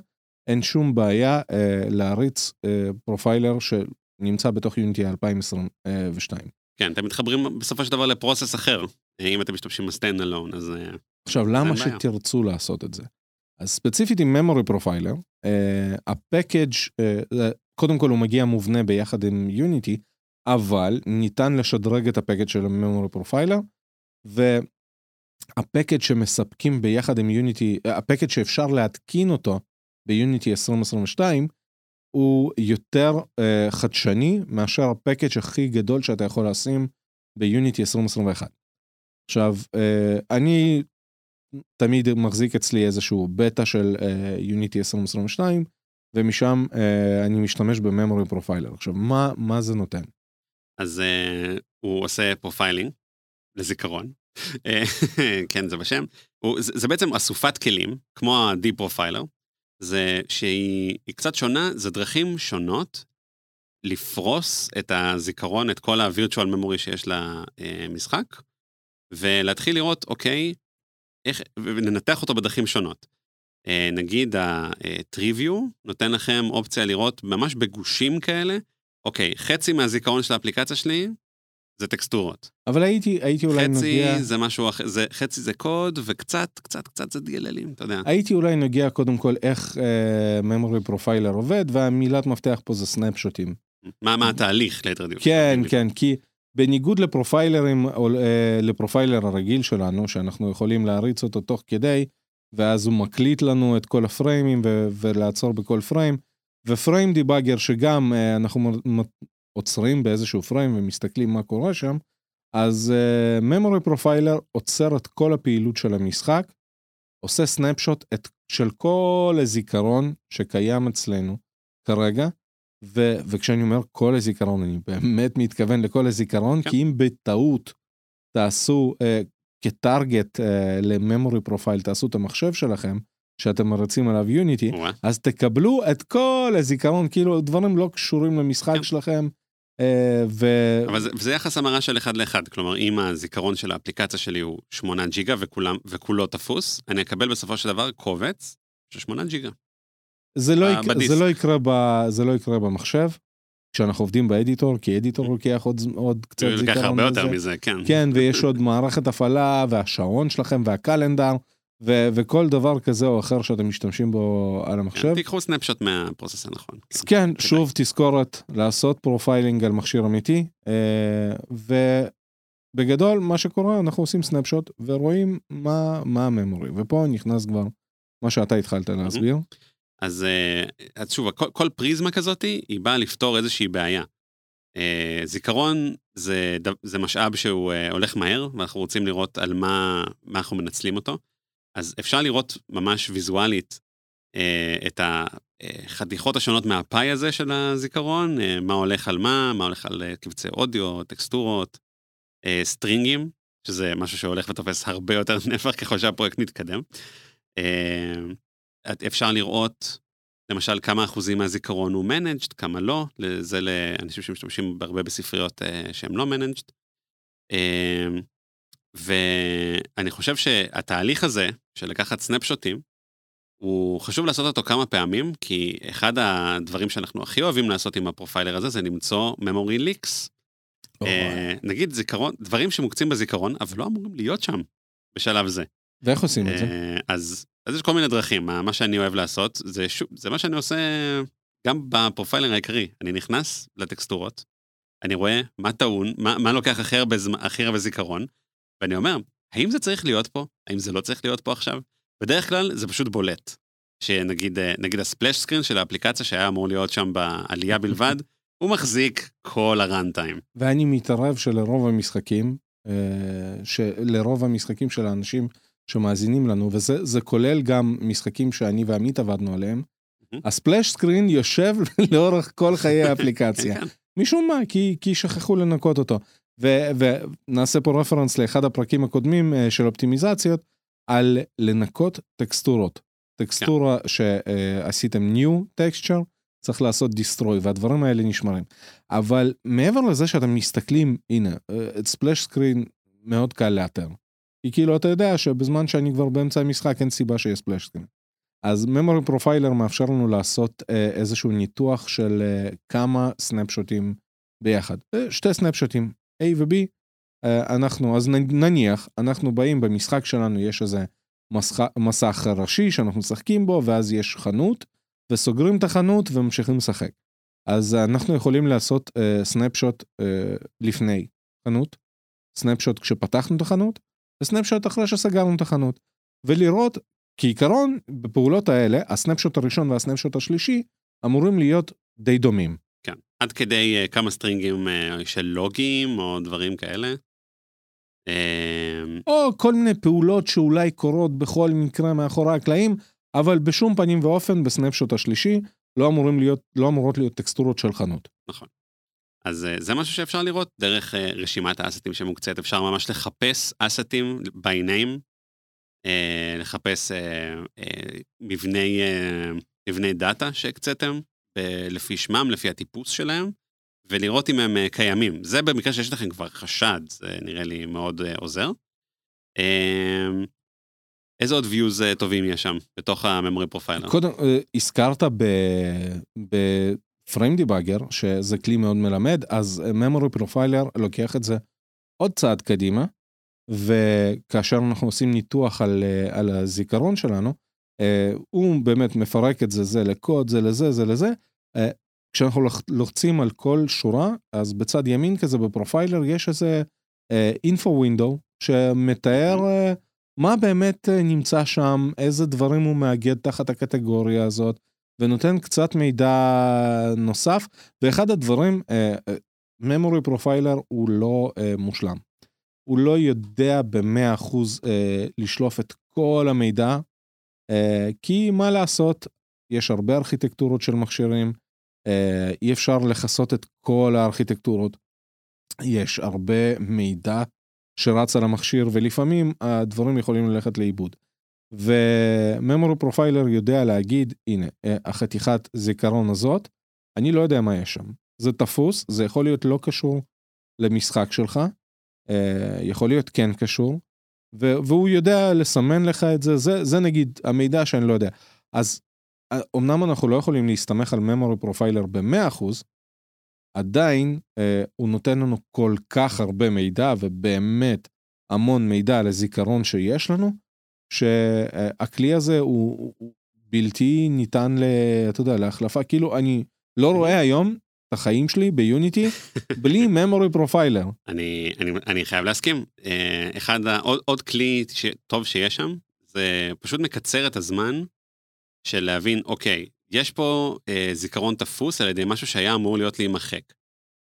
אין שום בעיה אה, להריץ אה, profiler שנמצא בתוך Unity 2022. כן, אתם מתחברים בסופו של דבר ל process אחר. אה, אם אתם משתמשים ב standalone, אז... אה, עכשיו, למה. שתרצו לעשות את זה? אז ספציפית עם memory profiler, ה package, אה, קודם כל הוא מגיע מובנה ביחד עם Unity, אבל ניתן לשדרג את ה package של ה memory profiler, וה package שמספקים ביחד עם Unity, ה package שאפשר להתקין אותו ב Unity 2022, הוא יותר אה, חדשני מאשר ה package הכי גדול שאתה יכול לשים ב Unity 2021. עכשיו, אה, אני תמיד מחזיק אצלי איזשהו בטא של Unity אה, 2022, ומשם אה, אני משתמש ב memory profiler. עכשיו, מה, מה זה נותן? אז הוא עושה profiling לזיכרון. אה, כן, זה בשם. הוא, זה, זה בעצם אסופת כלים, כמו ה-the profiler, זה שהיא היא קצת שונה, זה דרכים שונות לפרוס את הזיכרון, את כל ה-virtual memory שיש למשחק, ולהתחיל לראות, אוקיי, איך, ולנתח אותו בדרכים שונות. אה, נגיד ה-Triview נותן לכם אופציה לראות ממש בגושים כאלה, אוקיי, חצי מהזיכרון של האפליקציה שלי זה טקסטורות. אבל הייתי, הייתי אולי חצי נוגע... זה משהו אחר, זה, חצי זה קוד, וקצת, קצת, קצת זה DLLים, אתה יודע. הייתי אולי נוגע קודם כל איך אה, memory profiler עובד, והמילת מפתח פה זה סנאפשוטים. מה, מה התהליך ליתר דיוק? כן, כן, כי בניגוד לפרופיילרים, או אה, לפרופיילר הרגיל שלנו, שאנחנו יכולים להריץ אותו תוך כדי, ואז הוא מקליט לנו את כל הפריימים ו- ולעצור בכל פריים, ופריים דיבאגר שגם אה, אנחנו עוצרים באיזשהו פריים ומסתכלים מה קורה שם, אז uh, memory profiler עוצר את כל הפעילות של המשחק, עושה snapshot את, של כל הזיכרון שקיים אצלנו כרגע, ו, וכשאני אומר כל הזיכרון, אני באמת מתכוון לכל הזיכרון, כן. כי אם בטעות תעשו אה, כ target אה, ל memory profile, תעשו את המחשב שלכם, שאתם מריצים עליו Unity. אז תקבלו את כל הזיכרון, כאילו דברים לא קשורים למשחק כן. שלכם. אה, ו... אבל זה, זה יחס המרה של אחד לאחד, כלומר, אם הזיכרון של האפליקציה שלי הוא 8 ג'יגה וכולם, וכולו תפוס, אני אקבל בסופו של דבר קובץ של 8 ג'יגה. זה, לא יקרה, בדיסק. זה, לא יקרה ב, זה לא יקרה במחשב, כשאנחנו עובדים ב editor, כי editor לוקח עוד, עוד קצת זיכרון. ייקח הרבה. יותר מזה, כן. כן, ויש עוד מערכת הפעלה, והשעון שלכם, וה calendar, ו- וכל דבר כזה או אחר שאתם משתמשים בו על המחשב. כן, תיקחו snapshot מה process הנכון. כן, שוב תזכורת לעשות profiling על מכשיר אמיתי, אה, ובגדול מה שקורה אנחנו עושים snapshot ורואים מה, מה ה memory, ופה נכנס כבר מה שאתה התחלת להסביר. אז, אה, אז שוב, כל, כל פריזמה כזאת היא באה לפתור איזושהי בעיה. אה, זיכרון זה, זה משאב שהוא אה, הולך מהר, ואנחנו רוצים לראות על מה, מה אנחנו מנצלים אותו. אז אפשר לראות ממש ויזואלית את החתיכות השונות מהפאי הזה של הזיכרון, מה הולך על מה, מה הולך על קבצי אודיו, טקסטורות, סטרינגים, שזה משהו שהולך ותופס הרבה יותר נפח ככל שהפרויקט מתקדם. אפשר לראות, למשל, כמה אחוזים מהזיכרון הוא managed, כמה לא, זה לאנשים שמשתמשים הרבה בספריות אה, שהם לא managed. אה, ואני חושב שהתהליך הזה, של לקחת סנפשוטים, הוא חשוב לעשות אותו כמה פעמים, כי אחד הדברים שאנחנו הכי אוהבים לעשות עם הפרופיילר הזה, זה למצוא memory leaks. אה, נגיד זיכרון, דברים שמוקצים בזיכרון, אבל לא אמורים להיות שם בשלב זה. ואיך עושים את זה? אה, אז, אז יש כל מיני דרכים, מה, מה שאני אוהב לעשות, זה, שוב, זה מה שאני עושה גם בפרופיילר העיקרי. אני נכנס לטקסטורות, אני רואה מה טעון, מה, מה לוקח הכי הרבה, הכי הרבה זיכרון, ואני אומר, האם זה צריך להיות פה? האם זה לא צריך להיות פה עכשיו? בדרך כלל זה פשוט בולט. שנגיד אה, נגיד הספלאש סקרין של האפליקציה שהיה אמור להיות שם בעלייה בלבד, הוא מחזיק כל הראנטיים. ואני מתערב שלרוב המשחקים, אה, שלרוב המשחקים של האנשים שמאזינים לנו, וזה זה כולל גם משחקים שאני ועמית עבדנו עליהם. הספלאש סקרין יושב לאורך כל חיי האפליקציה. כן, כן. משום מה, כי, כי שכחו לנקות אותו. ו- ונעשה פה רפרנס לאחד הפרקים הקודמים אה, של אופטימיזציות, על לנקות טקסטורות. טקסטורה שעשיתם new texture, צריך לעשות destroy, והדברים האלה נשמרים. אבל מעבר לזה שאתם מסתכלים, הנה, אה, את ספלאש סקרין מאוד קל לאתר. כי כאילו אתה יודע שבזמן שאני כבר באמצע המשחק אין סיבה שיהיה ספלאש. אז memory profiler מאפשר לנו לעשות אה, איזשהו ניתוח של אה, כמה סנפשוטים ביחד. אה, שתי סנפשוטים, A ו-B, אה, אנחנו, אז נניח, אנחנו באים במשחק שלנו, יש איזה מסך, מסך ראשי שאנחנו משחקים בו, ואז יש חנות, וסוגרים את החנות וממשיכים לשחק. אז אנחנו יכולים לעשות אה, סנפשוט אה, לפני חנות, סנפשוט כשפתחנו את החנות, וסנפשוט אחרי שסגרנו את החנות, ולראות, כעיקרון, בפעולות האלה, הסנפשוט הראשון והסנפשוט השלישי אמורים להיות די דומים. כן. עד כדי uh, כמה סטרינגים uh, של לוגים או דברים כאלה. Uh, או כל מיני פעולות שאולי קורות בכל מקרה מאחורי הקלעים, אבל בשום פנים ואופן בסנפשוט השלישי לא, אמורים להיות, לא אמורות להיות טקסטורות של חנות. אז uh, זה משהו שאפשר לראות דרך uh, רשימת האסטים שמוקצת. אפשר ממש לחפש אסטים by name. אה, לחפש אה, אה, מבני, אה, מבני דאטה שהקציתם, ב- לפי שמם, לפי הטיפוס שלהם, ולראות אם הם אה, קיימים. זה במקרה שיש לכם כבר חשד, זה נראה לי מאוד אה, עוזר. אה, איזה עוד views אה, טובים יש שם, בתוך ה-memory profiler? קודם, אה, הזכרת בפריים דיבאגר, שזה כלי מאוד מלמד, אז memory profiler לוקח את זה עוד צעד קדימה, וכאשר אנחנו עושים ניתוח על, אה, על הזיכרון שלנו, אה, הוא באמת מפרק את זה, זה לקוד, זה לזה, זה לזה. אה, כשאנחנו לוח- לוחצים על כל שורה, אז בצד ימין כזה בפרופיילר יש איזה אינפו ווינדו שמתאר אה, מה באמת נמצא שם, איזה דברים הוא מאגד תחת הקטגוריה הזאת, ונותן קצת מידע נוסף. ואחד הדברים, אה, memory profiler הוא לא אה, מושלם. הוא לא יודע במאה אחוז אה, לשלוף את כל המידע, אה, כי מה לעשות, יש הרבה ארכיטקטורות של מכשירים, אה, אי אפשר לכסות את כל הארכיטקטורות. יש הרבה מידע שרץ על המכשיר, ולפעמים הדברים יכולים ללכת לאיבוד. ו memory profiler יודע להגיד, הנה, אה, החתיכת זיכרון הזאת, אני לא יודע מה יש שם. זה תפוס, זה יכול להיות לא קשור למשחק שלך, אה, יכול להיות כן קשור, והוא יודע לסמן לך את זה, זה, זה נגיד המידע שאני לא יודע. אז אה, אמנם אנחנו לא יכולים להסתמך על memory profiler ב-100%, עדיין אה, הוא נותן לנו כל כך הרבה מידע, ובאמת המון מידע על הזיכרון שיש לנו, שהכלי הזה הוא, בלתי ניתן, ל, אתה יודע, להחלפה. כאילו, אני לא רואה היום את החיים שלי ביוניטי בלי memory profiler. אני, אני, אני חייב להסכים. אה, אחד, עוד, עוד כלי שטוב שיש שם, זה פשוט מקצר את הזמן של להבין, אוקיי, יש פה אה, זיכרון תפוס על ידי משהו שהיה אמור להיות להימחק.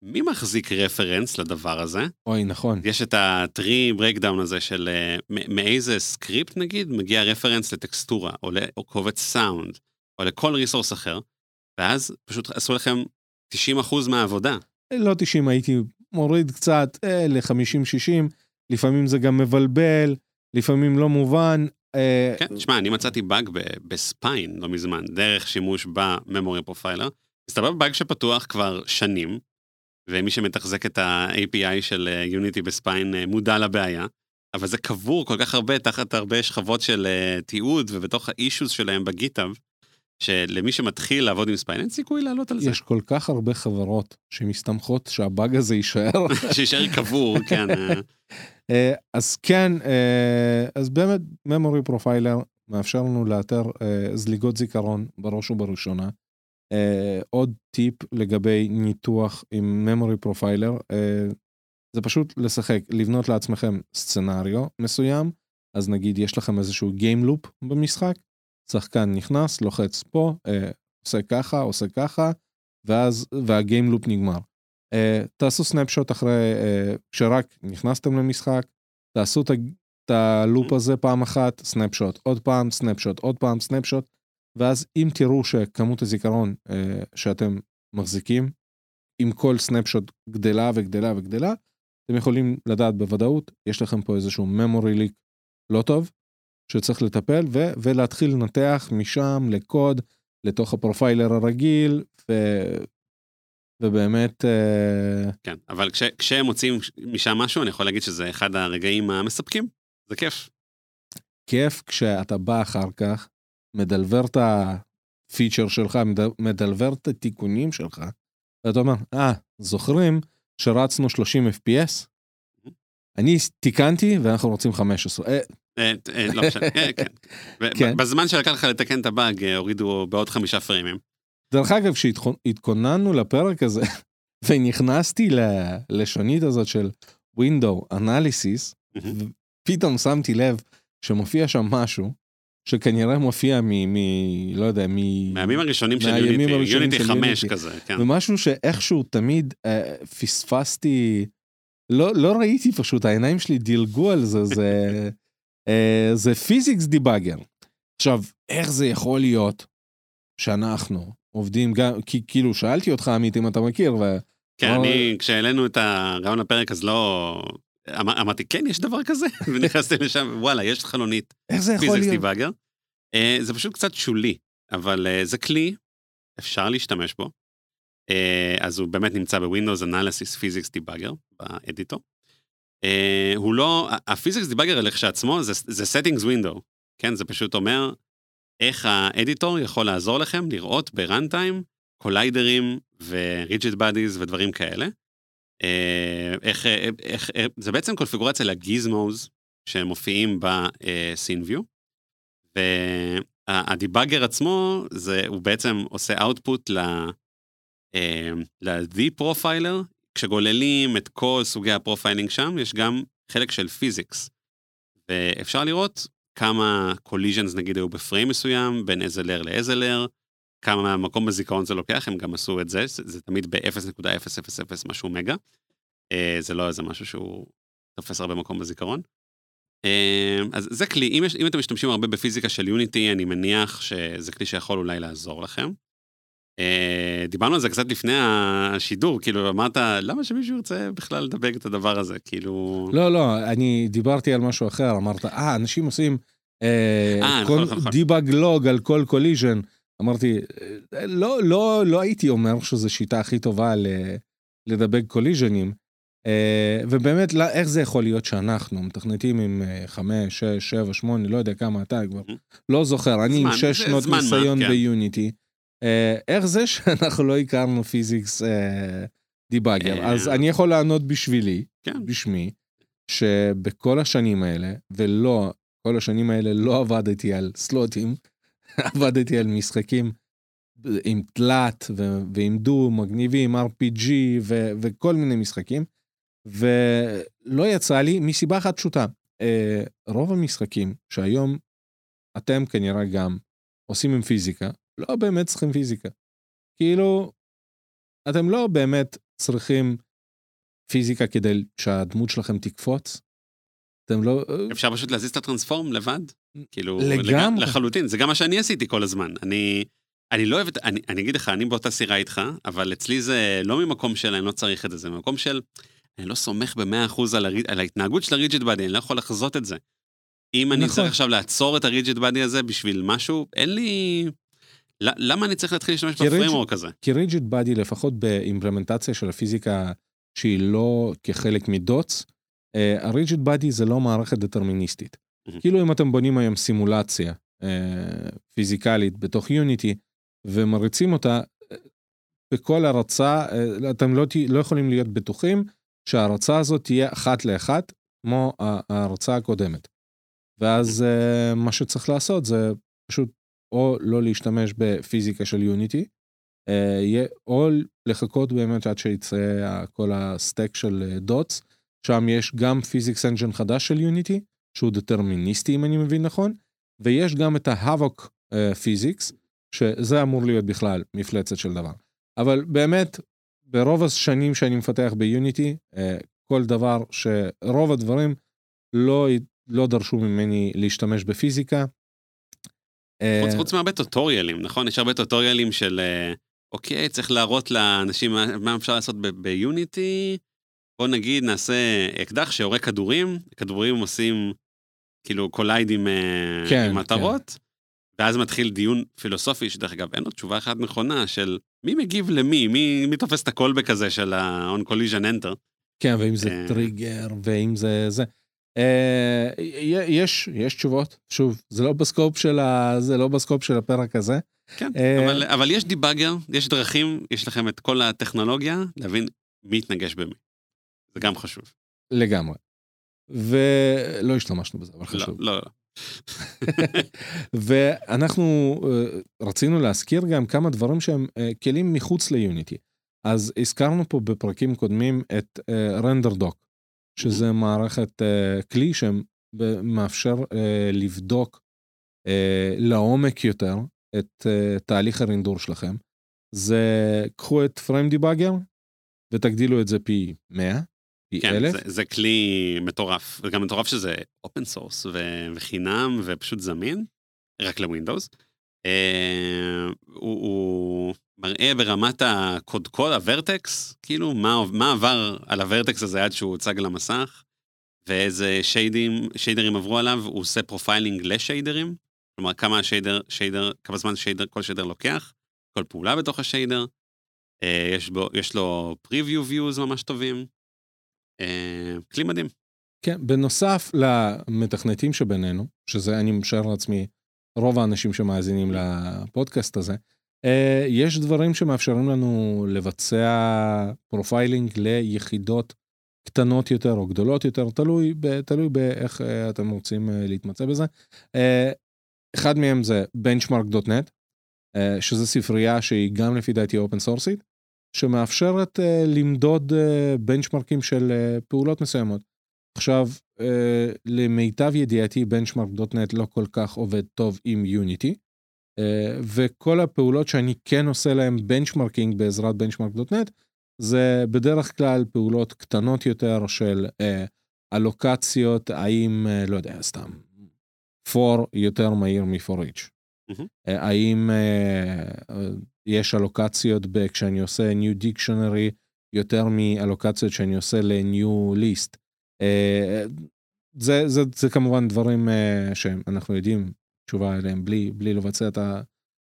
מי מחזיק reference לדבר הזה? אוי, נכון. יש את ה-tree breakdown הזה של אה, מאיזה script נגיד מגיע reference לטקסטורה, או, ל- או קובץ סאונד, או לכל resource אחר, ואז פשוט עשו לכם 90% מהעבודה. לא 90, הייתי מוריד קצת אה, ל-50-60, לפעמים זה גם מבלבל, לפעמים לא מובן. אה, כן, תשמע, אני מצאתי באג ב Spine לא מזמן, דרך שימוש ב memory profiler. מסתבר באג שפתוח כבר שנים, ומי שמתחזק את ה-API של Unity ב Spine אה, מודע לבעיה, אבל זה קבור כל כך הרבה תחת הרבה שכבות של אה, תיעוד, ובתוך האישוז שלהם ב GitHub, שלמי שמתחיל לעבוד עם Spine אין סיכוי לעלות על זה. יש כל כך הרבה חברות שמסתמכות שהבאג הזה יישאר. שישאר קבור, כן. אה, אה, אז כן, אה, אז באמת memory profiler מאפשר לנו לאתר אה, זליגות זיכרון בראש ובראשונה. אה, עוד טיפ לגבי ניתוח עם memory profiler, אה, זה פשוט לשחק, לבנות לעצמכם סצנריו מסוים, אז נגיד יש לכם איזשהו game loop במשחק, שחקן נכנס, לוחץ פה, אה, עושה ככה, עושה ככה, ואז, והגיים לופ נגמר. Uh, תעשו סנפשוט אחרי, uh, נכנסתם למשחק, תעשו את הלופ הזה פעם אחת, סנפשוט, עוד פעם, סנפשוט, עוד פעם, סנפשוט, ואז אם תראו שכמות הזיכרון uh, שאתם מחזיקים, עם כל סנפשוט גדלה וגדלה וגדלה, אתם יכולים לדעת בוודאות, יש לכם פה איזשהו memory leak לא טוב, שצריך לטפל, ו- ולהתחיל לנתח משם לקוד, לתוך הפרופיילר הרגיל, ו- ובאמת, אה, כן, אבל כש, כשהם מוצאים משם משהו, אני יכול להגיד שזה אחד הרגעים המספקים. זה כיף. כיף כשאתה בא אחר כך, מדלבר את הפיצ'ר שלך, מדל- מדלבר את התיקונים שלך, ואתה אומר, אה, זוכרים שרצנו 30 FPS? אני תיקנתי ואנחנו רוצים 15. אה, אה, אה, לא משנה, כן. כן. בזמן שלקח לך לתקן את הבאג, הורידו בעוד חמישה פריימים. דרך אגב, כשהתכוננו לפרק הזה, ונכנסתי ל- לשונית הזאת של Window Analysis, פתאום שמתי לב שמופיע שם משהו, שכנראה מופיע מ... מ לא יודע, מ... מהימים הראשונים של יוניטי, יוניטי של 5 יוניטי. כזה, כן. ומשהו שאיכשהו תמיד אה, פספסתי, לא, לא ראיתי פשוט, העיניים שלי דילגו על זה, זה, אה, זה physics debugger. עכשיו, איך זה יכול להיות שאנחנו עובדים גם, כי כאילו שאלתי אותך עמית אם אתה מכיר, ו... כן, אבל- אני, כשהעלינו את הרעיון לפרק, אז לא, אמרתי, כן, יש דבר כזה? ונכנסתי לשם, וואלה, יש חלונית איך זה יכול physics להיות? debugger. אה, זה פשוט קצת שולי, אבל אה, זה כלי, אפשר להשתמש בו. אה, אז הוא באמת נמצא ב Window Analysis Physics Debugger, ב editor. אה, הוא לא, ה physics debugger לכשעצמו זה, זה settings window, כן? זה פשוט אומר איך ה editor יכול לעזור לכם לראות ב runtime collider ים ו rigid bodies ודברים כאלה. אה, איך, איך, איך, איך, זה בעצם קונפיגורציה ל gizmos שמופיעים ב scene view. וה debugger עצמו, זה, הוא בעצם עושה output ל... אה, ל-The profiler, כשגוללים את כל סוגי ה profiling שם, יש גם חלק של physics. ואפשר לראות כמה collisions נגיד היו ב frame מסוים, בין איזה layer לאיזה layer, כמה מקום בזיכרון זה לוקח, הם גם עשו את זה, זה, זה תמיד ב-0.000 משהו מגה. אה, זה לא איזה משהו שהוא תופס הרבה מקום בזיכרון. אה, אז זה כלי, אם, יש, אם אתם משתמשים הרבה בפיזיקה של Unity, אני מניח שזה כלי שיכול אולי לעזור לכם. אה, דיברנו על זה קצת לפני השידור, כאילו אמרת, למה שמישהו ירצה בכלל לדבק את הדבר הזה, כאילו... לא, לא, אני דיברתי על משהו אחר, אמרת, אה, אנשים עושים אה, נכון, נכון, נכון. debug log על כל collision. אמרתי, "אה, לא, לא, לא הייתי אומר שזו שיטה הכי טובה לדבק collision ים. אה, ובאמת, לא- איך זה יכול להיות שאנחנו מתכנתים עם אה, חמש, שש, שבע, שמונה, לא יודע כמה אתה כבר, לא זוכר, אני עם שש זה שנות ניסיון כן. ביוניטי. אה, איך זה שאנחנו לא הכרנו פיזיקס אה, דיבאגר? אה. אז אני יכול לענות בשבילי, כן. בשמי, שבכל השנים האלה, ולא, כל השנים האלה לא עבדתי על סלוטים, עבדתי על משחקים עם תלת ו- ועם דו מגניבים, RPG ו- וכל מיני משחקים, ולא יצא לי מסיבה אחת פשוטה. אה, רוב המשחקים שהיום אתם כנראה גם עושים עם פיזיקה, לא באמת צריכים פיזיקה. כאילו, אתם לא באמת צריכים פיזיקה כדי שהדמות שלכם תקפוץ. אתם לא... אפשר פשוט להזיז את הטרנספורם לבד? כאילו, לגמרי. לג- לחלוטין, זה גם מה שאני עשיתי כל הזמן. אני, אני לא אוהב אני, אני אגיד לך, אני באותה סירה איתך, אבל אצלי זה לא ממקום של אני לא צריך את זה, זה ממקום של אני לא סומך במאה אחוז על, הרי- על ההתנהגות של ה rigid body, אני לא יכול לחזות את זה. אם אני נכון. צריך עכשיו לעצור את ה rigid body הזה בשביל משהו, אין לי... למה אני צריך להתחיל להשתמש ב framework הזה? כי rigid body, לפחות באימפלמנטציה של הפיזיקה שהיא לא כחלק מ DOTS, ה rigid body זה לא מערכת דטרמיניסטית. כאילו אם אתם בונים היום סימולציה אה, פיזיקלית בתוך יוניטי ומריצים אותה, אה, בכל הרצה, אה, אתם לא, לא יכולים להיות בטוחים שההרצה הזאת תהיה אחת לאחת כמו ההרצה הקודמת. ואז אה, מה שצריך לעשות זה פשוט או לא להשתמש בפיזיקה של יוניטי, או לחכות באמת עד שיצא כל ה stack של DOTS, שם יש גם physics engine חדש של יוניטי, שהוא דטרמיניסטי אם אני מבין נכון, ויש גם את ההאבוק פיזיקס, שזה אמור להיות בכלל מפלצת של דבר. אבל באמת, ברוב השנים שאני מפתח ביוניטי, אה, כל דבר שרוב הדברים לא, לא דרשו ממני להשתמש בפיזיקה. אה, חוץ, חוץ מהרבה טוטוריאלים, נכון? יש הרבה טוטוריאלים של, אה, אוקיי, צריך להראות לאנשים מה, מה אפשר לעשות ביוניטי. בוא נגיד נעשה אקדח שיורה כדורים, כדורים עושים כאילו קוליידים אה, כן, עם מטרות, ואז מתחיל דיון פילוסופי, שדרך אגב אין לו תשובה אחת נכונה של מי מגיב למי, מי, מי תופס את ה callback הזה של ה-on collision enter. כן, ואם זה אה. טריגר, ואם זה זה. י- יש, יש תשובות, שוב, זה לא ב scope של, ה, זה לא ב scope של הפרק הזה. כן, אה, אבל, אבל יש debugger, יש דרכים, יש לכם את כל הטכנולוגיה להבין מי יתנגש במי. זה גם חשוב. לגמרי. ולא השתמשנו בזה, אבל לא, חשוב. לא, לא. ואנחנו אה, רצינו להזכיר גם כמה דברים שהם אה, כלים מחוץ ליוניטי. אז הזכרנו פה בפרקים קודמים את רנדר דוק, שזה מערכת אה, כלי שמאפשר אה, לבדוק אה, לעומק יותר את אה, תהליך הרינדור שלכם. זה קחו את frame debugger ותגדילו את זה פי 100, פי כן, 1000. זה, זה כלי מטורף, וגם מטורף שזה open source וחינם ופשוט זמין, רק לווינדוס. אה, הוא, הוא מראה ברמת הקודקוד, ה vertex, כאילו מה, מה עבר על ה vertex הזה עד שהוא הוצג למסך. ואיזה שיידים, שיידרים עברו עליו, הוא עושה profiling לשיידרים. כלומר, כמה ה shader, shader, כמה זמן shader, כל shader לוקח, כל פעולה בתוך ה shader. אה, יש, בו, יש לו preview views ממש טובים. אה, כלי מדהים. כן, בנוסף למתכנתים שבינינו, שזה אני משער לעצמי רוב האנשים שמאזינים לפודקאסט הזה, אה, יש דברים שמאפשרים לנו לבצע profiling ליחידות קטנות יותר או גדולות יותר, תלוי, תלוי באיך אה, אתם רוצים להתמצא בזה. אחד מהם זה benchmark.net, שזה ספרייה שהיא גם לפי דעתי אופן סורסית, שמאפשרת למדוד בנצ'מרקים של פעולות מסוימות. עכשיו, למיטב ידיעתי, benchmark.net לא כל כך עובד טוב עם יוניטי. אה, וכל הפעולות שאני כן עושה להם benchmarking בעזרת benchmark.net זה בדרך כלל פעולות קטנות יותר של אה, אלוקציות האם אה, לא יודע סתם for יותר מהיר מ-for each. Mm-hmm. אה, האם אה, יש אלוקציות כשאני עושה new dictionary יותר מאלוקציות שאני עושה ל-new list. אה, זה, זה, זה כמובן דברים אה, שאנחנו יודעים תשובה אליהם בלי, בלי לבצע את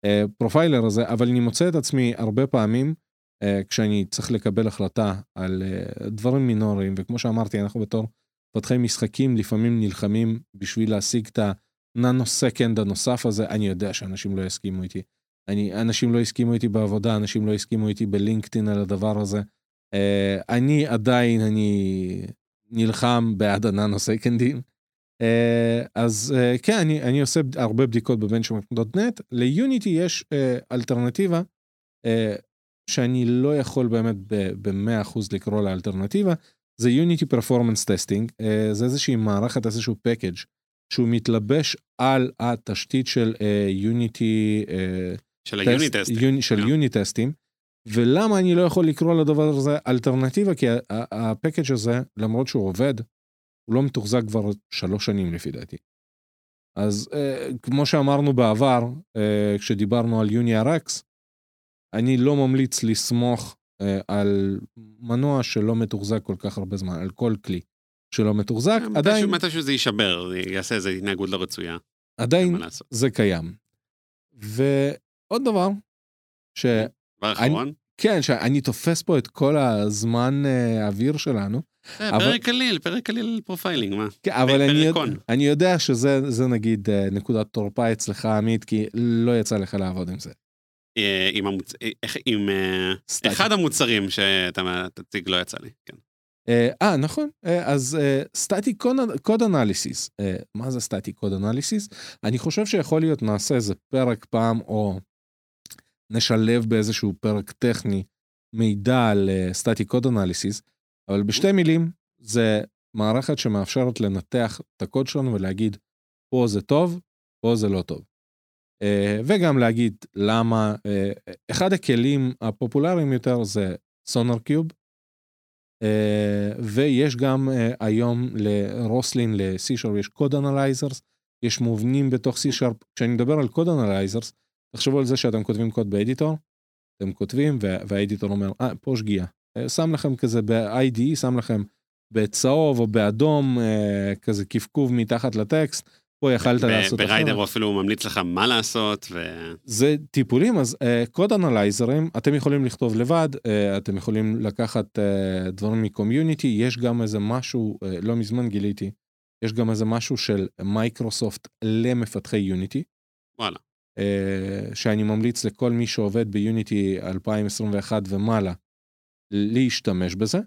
הפרופיילר הזה, אבל אני מוצא את עצמי הרבה פעמים אה, כשאני צריך לקבל החלטה על אה, דברים מינוריים, וכמו שאמרתי, אנחנו בתור פותחי משחקים לפעמים נלחמים בשביל להשיג את ה nano second הנוסף הזה, אני יודע שאנשים לא יסכימו איתי. אני, אנשים לא הסכימו איתי בעבודה, אנשים לא הסכימו איתי בלינקדאין על הדבר הזה. אה, אני עדיין, אני נלחם בעד ה nano second ים. אה, אז אה, כן, אני, אני עושה הרבה בדיקות ב benchmark.net. ליוניטי יש אה, אלטרנטיבה שאני לא יכול באמת ב-100% לקרוא לה אלטרנטיבה, זה Unity Performance Testing, זה איזושהי מערכת, איזשהו package שהוא מתלבש על התשתית של יוניטי... של ה unit test ים. של unit test ים. ולמה אני לא יכול לקרוא לדבר הזה אלטרנטיבה? כי הפקאג' הזה, למרות שהוא עובד, הוא לא מתוחזק כבר שלוש שנים לפי דעתי. אז אה, כמו שאמרנו בעבר, אה, כשדיברנו על יוני הרקס, אני לא ממליץ לסמוך אה, על מנוע שלא מתוחזק כל כך הרבה זמן, על כל כלי שלא מתוחזק, אה, עדיין... מתי שזה יישבר, יעשה איזה התנהגות לא רצויה. עדיין זה קיים. ועוד דבר, ש... דבר אחרון? כן, שאני תופס פה את כל הזמן אה, אוויר שלנו. אה, פרק קליל, פרק קליל profiling, מה? כן, אבל אני, אני יודע שזה נגיד נקודת תורפה אצלך, עמית, כי לא יצא לך לעבוד עם זה. עם, המוצ... עם אחד המוצרים שאתה תציג לא יצא לי, כן. אה, נכון, אז static code analysis, מה זה static code analysis? אני חושב שיכול להיות נעשה איזה פרק פעם, או נשלב באיזשהו פרק טכני מידע על static code analysis, אבל בשתי מילים, זה מערכת שמאפשרת לנתח את הקוד שלנו ולהגיד, פה זה טוב, פה זה לא טוב. אה, וגם להגיד למה, אה, אחד הכלים הפופולריים יותר זה SonarQube, ויש גם אה, היום ל Roslyn, ל-C-Sharp יש code analyzers, יש מובנים בתוך C-Sharp, כשאני מדבר על code analyzers, תחשבו על זה שאתם כותבים קוד ב editor, אתם כותבים וה editor אומר, אה, פה שגיאה. אה, שם לכם כזה ב-IDE, שם לכם בצהוב או באדום, אה, כזה קשקוש מתחת לטקסט, פה יכלת לעשות אחרת. ב Rider הוא אפילו ממליץ לך מה לעשות. ו... זה טיפולים, אז code אה, אנלייזרים, אתם יכולים לכתוב לבד, אה, אתם יכולים לקחת אה, דברים מ community, יש גם איזה משהו, אה, לא מזמן גיליתי, יש גם איזה משהו של מייקרוסופט למפתחי יוניטי. וואלה. אה, שאני ממליץ לכל מי שעובד ביוניטי 2021 ומעלה להשתמש בזה.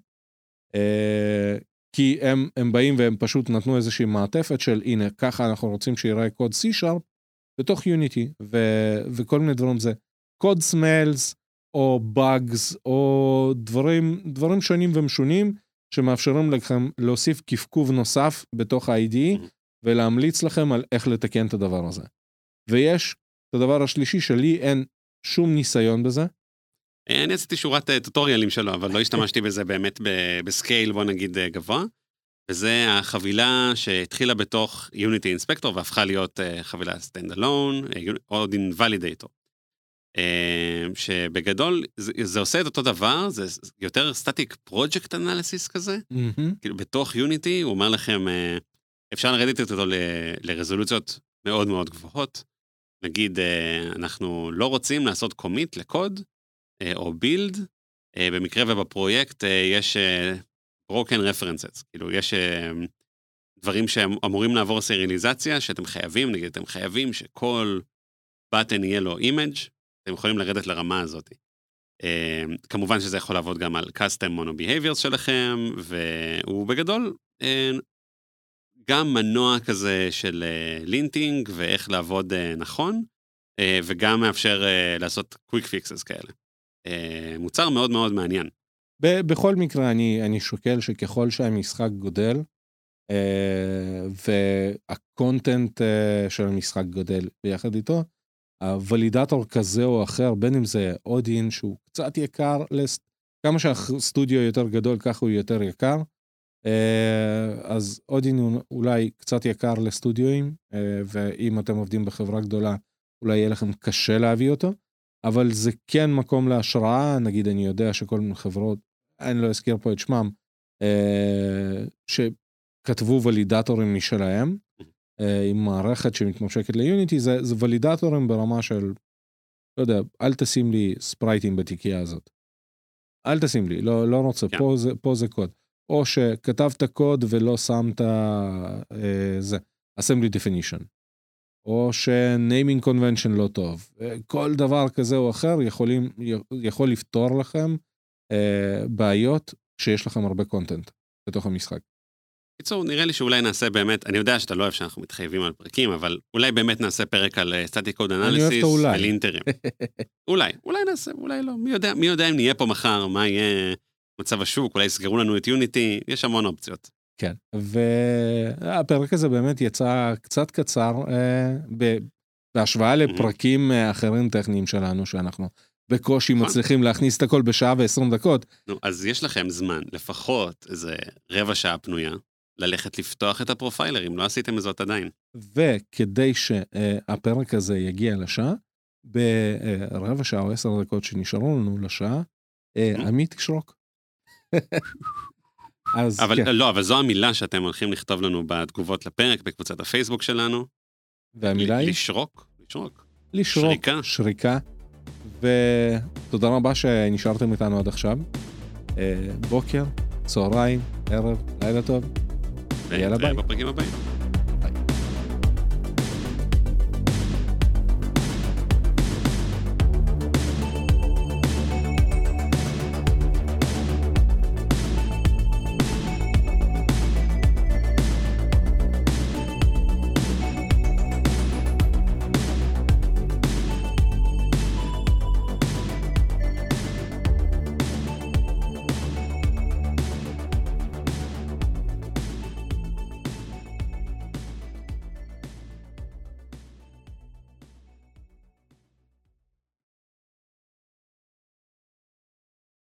אה, כי הם, הם באים והם פשוט נתנו איזושהי מעטפת של הנה ככה אנחנו רוצים שיראה קוד C-Sharp בתוך יוניטי וכל מיני דברים זה code smells או bugs או דברים דברים שונים ומשונים שמאפשרים לכם להוסיף קפקוב נוסף בתוך ה-IDE. ולהמליץ לכם על איך לתקן את הדבר הזה. ויש את הדבר השלישי שלי אין שום ניסיון בזה. אני עשיתי שורת אה, טוטוריאלים שלו, אבל לא השתמשתי בזה באמת בסקייל, בוא נגיד, אה, גבוה. וזה החבילה שהתחילה בתוך Unity Inspector והפכה להיות אה, חבילה stand alone, עוד. אה, שבגדול זה, זה עושה את אותו דבר, זה יותר סטטיק פרויקט אנליסיס כזה, מהמם. כאילו בתוך יוניטי הוא אומר לכם, אה, אפשר לרדת אותו ל- לרזולוציות מאוד מאוד גבוהות. נגיד, אה, אנחנו לא רוצים לעשות קומיט לקוד אה, או בילד, אה, במקרה ובפרויקט אה, יש אה, broken references, כאילו יש אה, דברים שאמורים לעבור סריאליזציה, שאתם חייבים, נגיד, אתם חייבים שכל button יהיה לו image, אתם יכולים לרדת לרמה הזאת. אה, כמובן שזה יכול לעבוד גם על custom mono behaviors שלכם, והוא בגדול אה, גם מנוע כזה של לינטינג ואיך לעבוד אה, נכון, אה, וגם מאפשר אה, לעשות quick fixes כאלה. אה, מוצר מאוד מאוד מעניין. ב- בכל מקרה, אני, אני שוקל שככל שהמשחק גודל, אה, והקונטנט אה, של המשחק גודל ביחד איתו, הוולידטור כזה או אחר, בין אם זה אודין שהוא קצת יקר, לס... כמה שהסטודיו יותר גדול ככה הוא יותר יקר, אה, אז אודין הוא אולי קצת יקר לסטודיואים, אה, ואם אתם עובדים בחברה גדולה, אולי יהיה לכם קשה להביא אותו, אבל זה כן מקום להשראה, נגיד אני יודע שכל מיני חברות, אני לא אזכיר פה את שמם, אה, שכתבו ולידטורים משלהם, אה, עם מערכת שמתממשקת ליוניטי, זה, זה ולידטורים ברמה של, לא יודע, אל תשים לי ספרייטים בתיקייה הזאת. אל תשים לי, לא, לא רוצה, כן. פה, זה, פה זה קוד. או שכתבת קוד ולא שמת אה, זה, assembly definition. או ש-naming convention לא טוב. אה, כל דבר כזה או אחר יכולים, יכול לפתור לכם אה, בעיות כשיש לכם הרבה קונטנט בתוך המשחק. בקיצור, נראה לי שאולי נעשה באמת, אני יודע שאתה לא אוהב שאנחנו מתחייבים על פרקים, אבל אולי באמת נעשה פרק על סטטיק קוד אנליסיס אינטרים. אולי, אולי נעשה, אולי לא. מי יודע, מי יודע אם נהיה פה מחר, מה יהיה מצב השוק, אולי יסגרו לנו את יוניטי, יש המון אופציות. כן, והפרק הזה באמת יצא קצת קצר אה, ב- בהשוואה לפרקים אה, אחרים טכניים שלנו, שאנחנו בקושי נכון. מצליחים להכניס את הכל בשעה ועשרים דקות. נו, אז יש לכם זמן, לפחות איזה רבע שעה פנויה, ללכת לפתוח את הפרופיילר, אם לא עשיתם את זאת עדיין. וכדי שהפרק הזה יגיע לשעה, ברבע שעה או עשר דקות שנשארו לנו לשעה, אה, Mhm. עמית ישרוק. אז אבל כן, לא, אבל זו המילה שאתם הולכים לכתוב לנו בתגובות לפרק, בקבוצת הפייסבוק שלנו. והמילה היא לשרוק, לשרוק. לשרוק, שריקה. שריקה. ותודה רבה שנשארתם איתנו עד עכשיו. אה, בוקר, צהריים, ערב, לילה טוב. יאללה, ונתראה ביי. בפרקים הבאים.